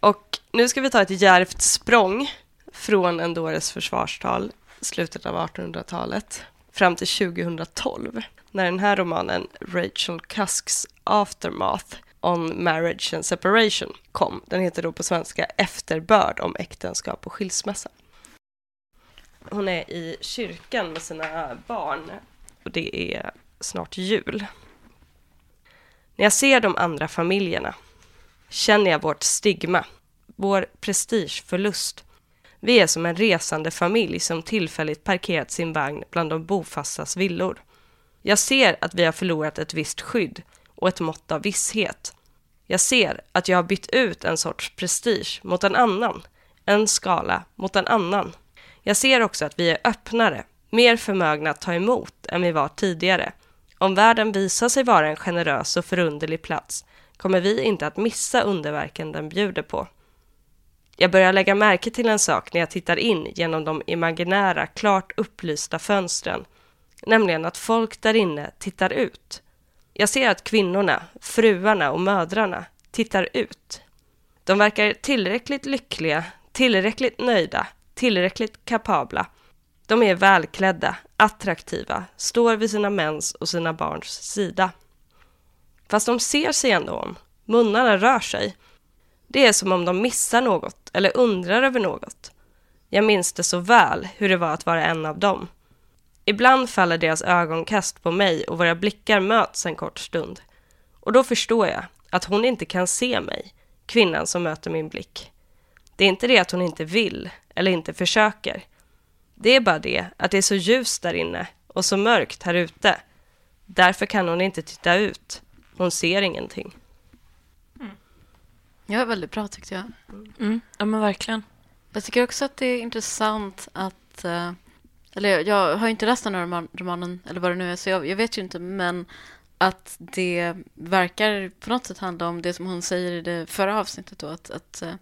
Och nu ska vi ta ett djärvt språng från Endores försvarstal, slutet av 1800-talet, fram till 2012, när den här romanen Rachel Cusks Aftermath on Marriage and Separation kom. Den heter då på svenska Efterbörd om äktenskap och skilsmässa. Hon är i kyrkan med sina barn och det är snart jul. När jag ser de andra familjerna känner jag vårt stigma, vår prestigeförlust. Vi är som en resande familj som tillfälligt parkerat sin vagn bland de bofastas villor. Jag ser att vi har förlorat ett visst skydd och ett mått av visshet. Jag ser att jag har bytt ut en sorts prestige mot en annan, en skala mot en annan. Jag ser också att vi är öppnare, mer förmögna att ta emot än vi var tidigare. Om världen visar sig vara en generös och förunderlig plats kommer vi inte att missa underverken den bjuder på. Jag börjar lägga märke till en sak när jag tittar in genom de imaginära, klart upplysta fönstren, nämligen att folk där inne tittar ut. Jag ser att kvinnorna, fruarna och mödrarna tittar ut. De verkar tillräckligt lyckliga, tillräckligt nöjda, tillräckligt kapabla. De är välklädda, attraktiva, står vid sina mäns och sina barns sida. Fast de ser sig ändå om. Munnarna rör sig. Det är som om de missar något eller undrar över något. Jag minns det så väl hur det var att vara en av dem. Ibland faller deras ögonkast på mig och våra blickar möts en kort stund. Och då förstår jag att hon inte kan se mig, kvinnan som möter min blick. Det är inte det att hon inte vill eller inte försöker. Det är bara det att det är så ljust där inne och så mörkt här ute. Därför kan hon inte titta ut. Hon ser ingenting. Ja, väldigt bra tyckte jag. Mm. Ja, men verkligen. Jag tycker också att det är intressant att... Uh, eller jag har inte läst den här romanen, eller vad det nu är, så jag, jag, vet ju inte, men att det verkar på något sätt handla om det som hon säger i det förra avsnittet då, att, att uh,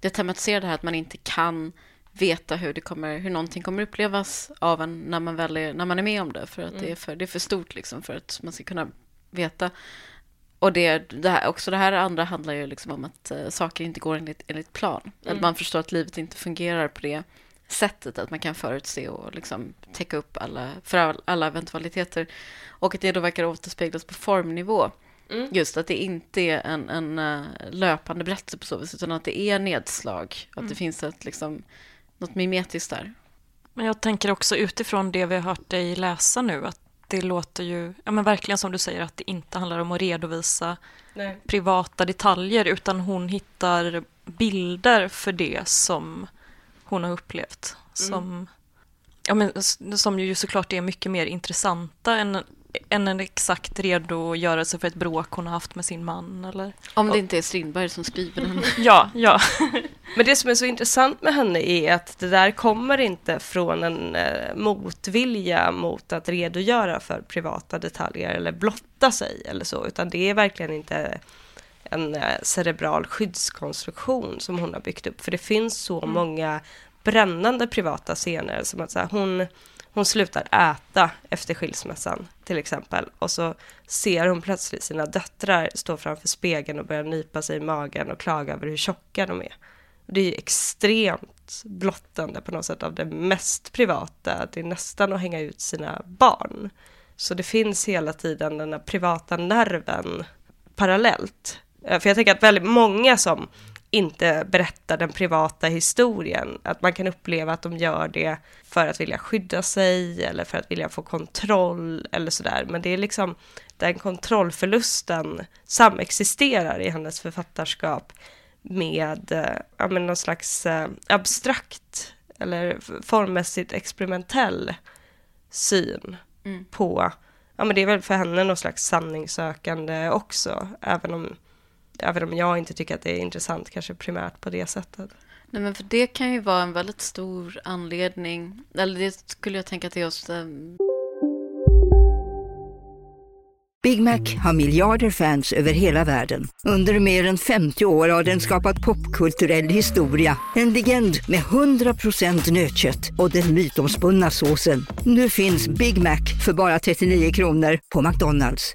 det tematiserar det här att man inte kan veta hur, det kommer, hur någonting kommer upplevas av en när man, väl är, när man är med om det, för att mm. det, är för, det är för stort liksom för att man ska kunna veta. Och det, det här, också det här andra handlar ju liksom om att uh, saker inte går enligt, enligt plan. Mm. Att man förstår att livet inte fungerar på det sättet, att man kan förutse och liksom täcka upp alla, för alla eventualiteter. Och att det då verkar återspeglas på formnivå. Mm. Just att det inte är en, en uh, löpande berättelse på så vis, utan att det är nedslag. Mm. Att det finns ett, liksom, något mimetiskt där. Men jag tänker också utifrån det vi har hört dig läsa nu, att det låter ju, ja men verkligen som du säger, att det inte handlar om att redovisa Nej. privata detaljer, utan hon hittar bilder för det som hon har upplevt. Mm. Som, ja men, som ju såklart är mycket mer intressanta än än en exakt redogörelse för ett bråk hon har haft med sin man. Eller? Om det inte är Strindberg som skriver den. ja, ja. Men det som är så intressant med henne är att det där kommer inte från en eh, motvilja mot att redogöra för privata detaljer eller blotta sig eller så, utan det är verkligen inte en eh, cerebral skyddskonstruktion som hon har byggt upp, för det finns så mm. många brännande privata scener som att så här, hon hon slutar äta efter skilsmässan till exempel och så ser hon plötsligt sina döttrar stå framför spegeln och börja nypa sig i magen och klaga över hur tjocka de är. Det är extremt blottande på något sätt av det mest privata, det är nästan att hänga ut sina barn. Så det finns hela tiden den här privata nerven parallellt. Eh, för jag tänker att väldigt många som inte berättar den privata historien. Att man kan uppleva att de gör det för att vilja skydda sig eller för att vilja få kontroll eller sådär. Men det är liksom den kontrollförlusten samexisterar i hennes författarskap med eh, ja, men någon slags eh, abstrakt eller formmässigt experimentell syn mm. på, ja men det är väl för henne någon slags sanningssökande också, även om, även om jag inte tycker att det är intressant kanske primärt på det sättet. Nej, men för det kan ju vara en väldigt stor anledning, eller det skulle jag tänka är just um Big Mac har miljarder fans över hela världen. Under mer än 50 år har den skapat popkulturell historia. En legend med 100% nötkött och den mytomspunna såsen. Nu finns Big Mac för bara 39 kronor på McDonalds.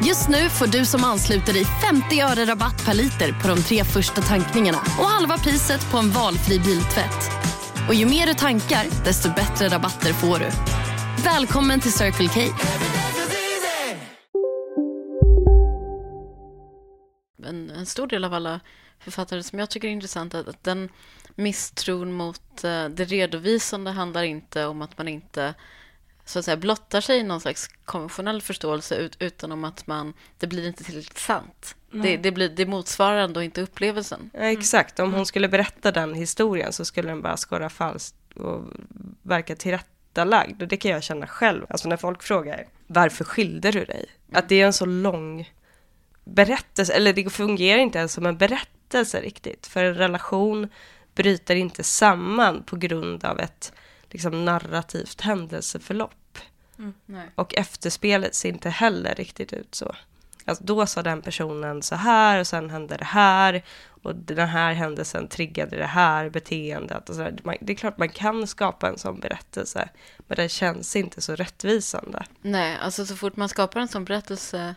Just nu får du som ansluter dig 50 öre rabatt per liter på de tre första tankningarna och halva priset på en valfri biltvätt. Och ju mer du tankar, desto bättre rabatter får du. Välkommen till Circle K. En, en, stor del av alla författare som jag tycker är intressant är att den misstron mot eh, det redovisande handlar inte om att man inte så att säga blottar sig i någon slags konventionell förståelse ut, utan om att man, det blir inte tillräckligt sant. Mm. Det, det, blir, det motsvarar ändå inte upplevelsen. Ja, exakt, om hon skulle berätta den historien så skulle den bara skorra falskt och verka tillrätta tillrättalagd. Och det kan jag känna själv. Alltså när folk frågar varför skilde du dig? Att det är en så lång berättelse, eller det fungerar inte ens som en berättelse riktigt. För en relation bryter inte samman på grund av ett liksom, narrativt händelseförlopp. Mm, och efterspelet ser inte heller riktigt ut så. Alltså då sa den personen så här och sen hände det här och den här händelsen triggade det här beteendet. Och så det är klart man kan skapa en sån berättelse, men den känns inte så rättvisande. Nej, alltså så fort man skapar en sån berättelse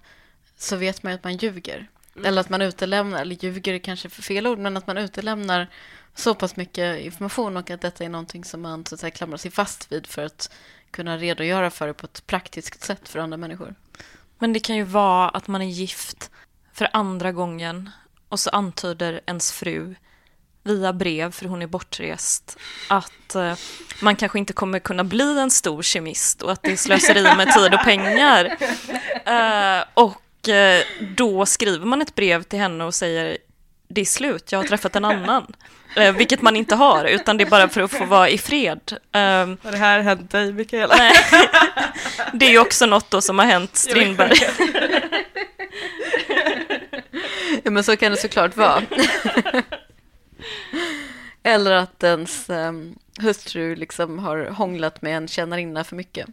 så vet man ju att man ljuger. Mm. Eller att man utelämnar, eller ljuger är kanske för fel ord, men att man utelämnar så pass mycket information och att detta är någonting som man så att säga klamrar sig fast vid för att kunna redogöra för det på ett praktiskt sätt för andra människor. Men det kan ju vara att man är gift för andra gången och så antyder ens fru via brev, för hon är bortrest, att eh, man kanske inte kommer kunna bli en stor kemist och att det är slöseri med tid och pengar. Eh, och då skriver man ett brev till henne och säger det är slut, jag har träffat en annan. Eh, vilket man inte har, utan det är bara för att få vara i fred. Um, har det här hänt dig, Mikaela? Nej. Det är ju också något då som har hänt Strindberg. ja, men så kan det såklart vara. Eller att ens um, hustru liksom har hånglat med en tjänarinna för mycket.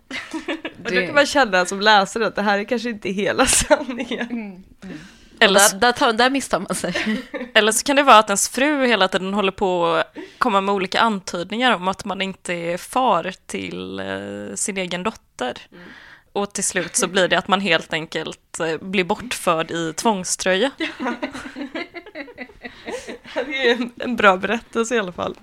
Det... Då kan man känna som läsare att det här är kanske inte hela sanningen. Mm. Mm. Eller så, där, där, där misstar man sig. Eller så kan det vara att ens fru hela tiden håller på att komma med olika antydningar om att man inte är far till eh, sin egen dotter. Mm. Och till slut så blir det att man helt enkelt eh, blir bortförd i tvångströja. det är en bra berättelse i alla fall.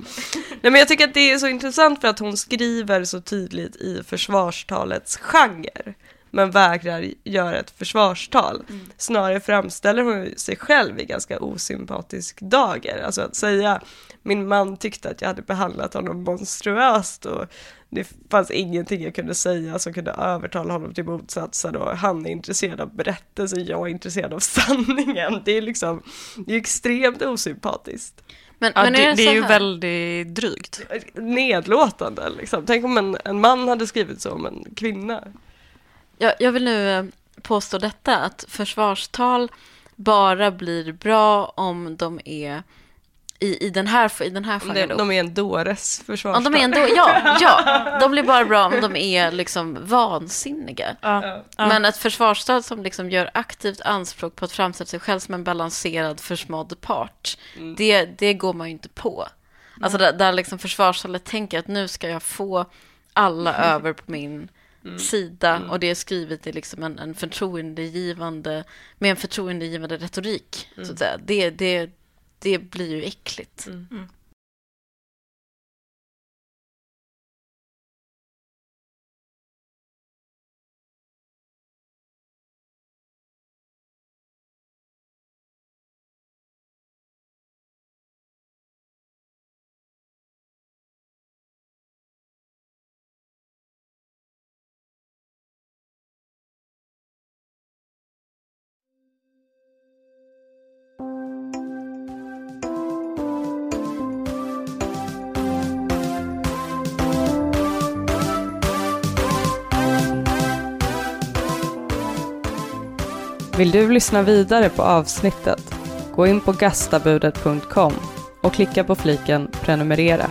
Nej, men jag tycker att det är så intressant för att hon skriver så tydligt i försvarstalets genre men vägrar göra ett försvarstal. Mm. Snarare framställer hon sig själv i ganska osympatisk dager. Alltså att säga, min man tyckte att jag hade behandlat honom monstruöst och det fanns ingenting jag kunde säga som kunde övertala honom till motsatsen och han är intresserad av berättelsen, jag är intresserad av sanningen. Det är liksom, det är extremt osympatiskt. Men, ja, men är det, det, är ju väldigt drygt. Nedlåtande liksom. Tänk om en, en man hade skrivit så om en kvinna. Jag, jag vill nu eh, påstå detta, att försvarstal bara blir bra om de är i, i den här, i den här genren. De är en dåres försvarstal. Ja, de är en då, ja, ja, de blir bara bra om de är liksom vansinniga. Ja, ja. Men ett försvarstal som liksom gör aktivt anspråk på att framställa sig själv som en balanserad försmådd part, mm. det, det går man ju inte på. Alltså där, där liksom försvarsstället tänker att nu ska jag få alla över på min mm. sida mm. och det är skrivet i liksom en, en förtroendegivande, med en förtroendegivande retorik. Mm. Så att säga. Det, det, det blir ju äckligt. Mm. mm. Vill du lyssna vidare på avsnittet? Gå in på gastabudet.com och klicka på fliken prenumerera.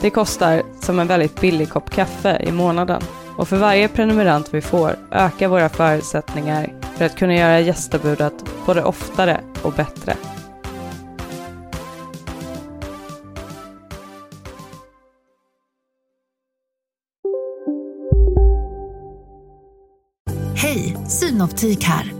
Det kostar som en väldigt billig kopp kaffe i månaden och för varje prenumerant vi får ökar våra förutsättningar för att kunna göra gästabudet både oftare och bättre. Hej, Synoptik här.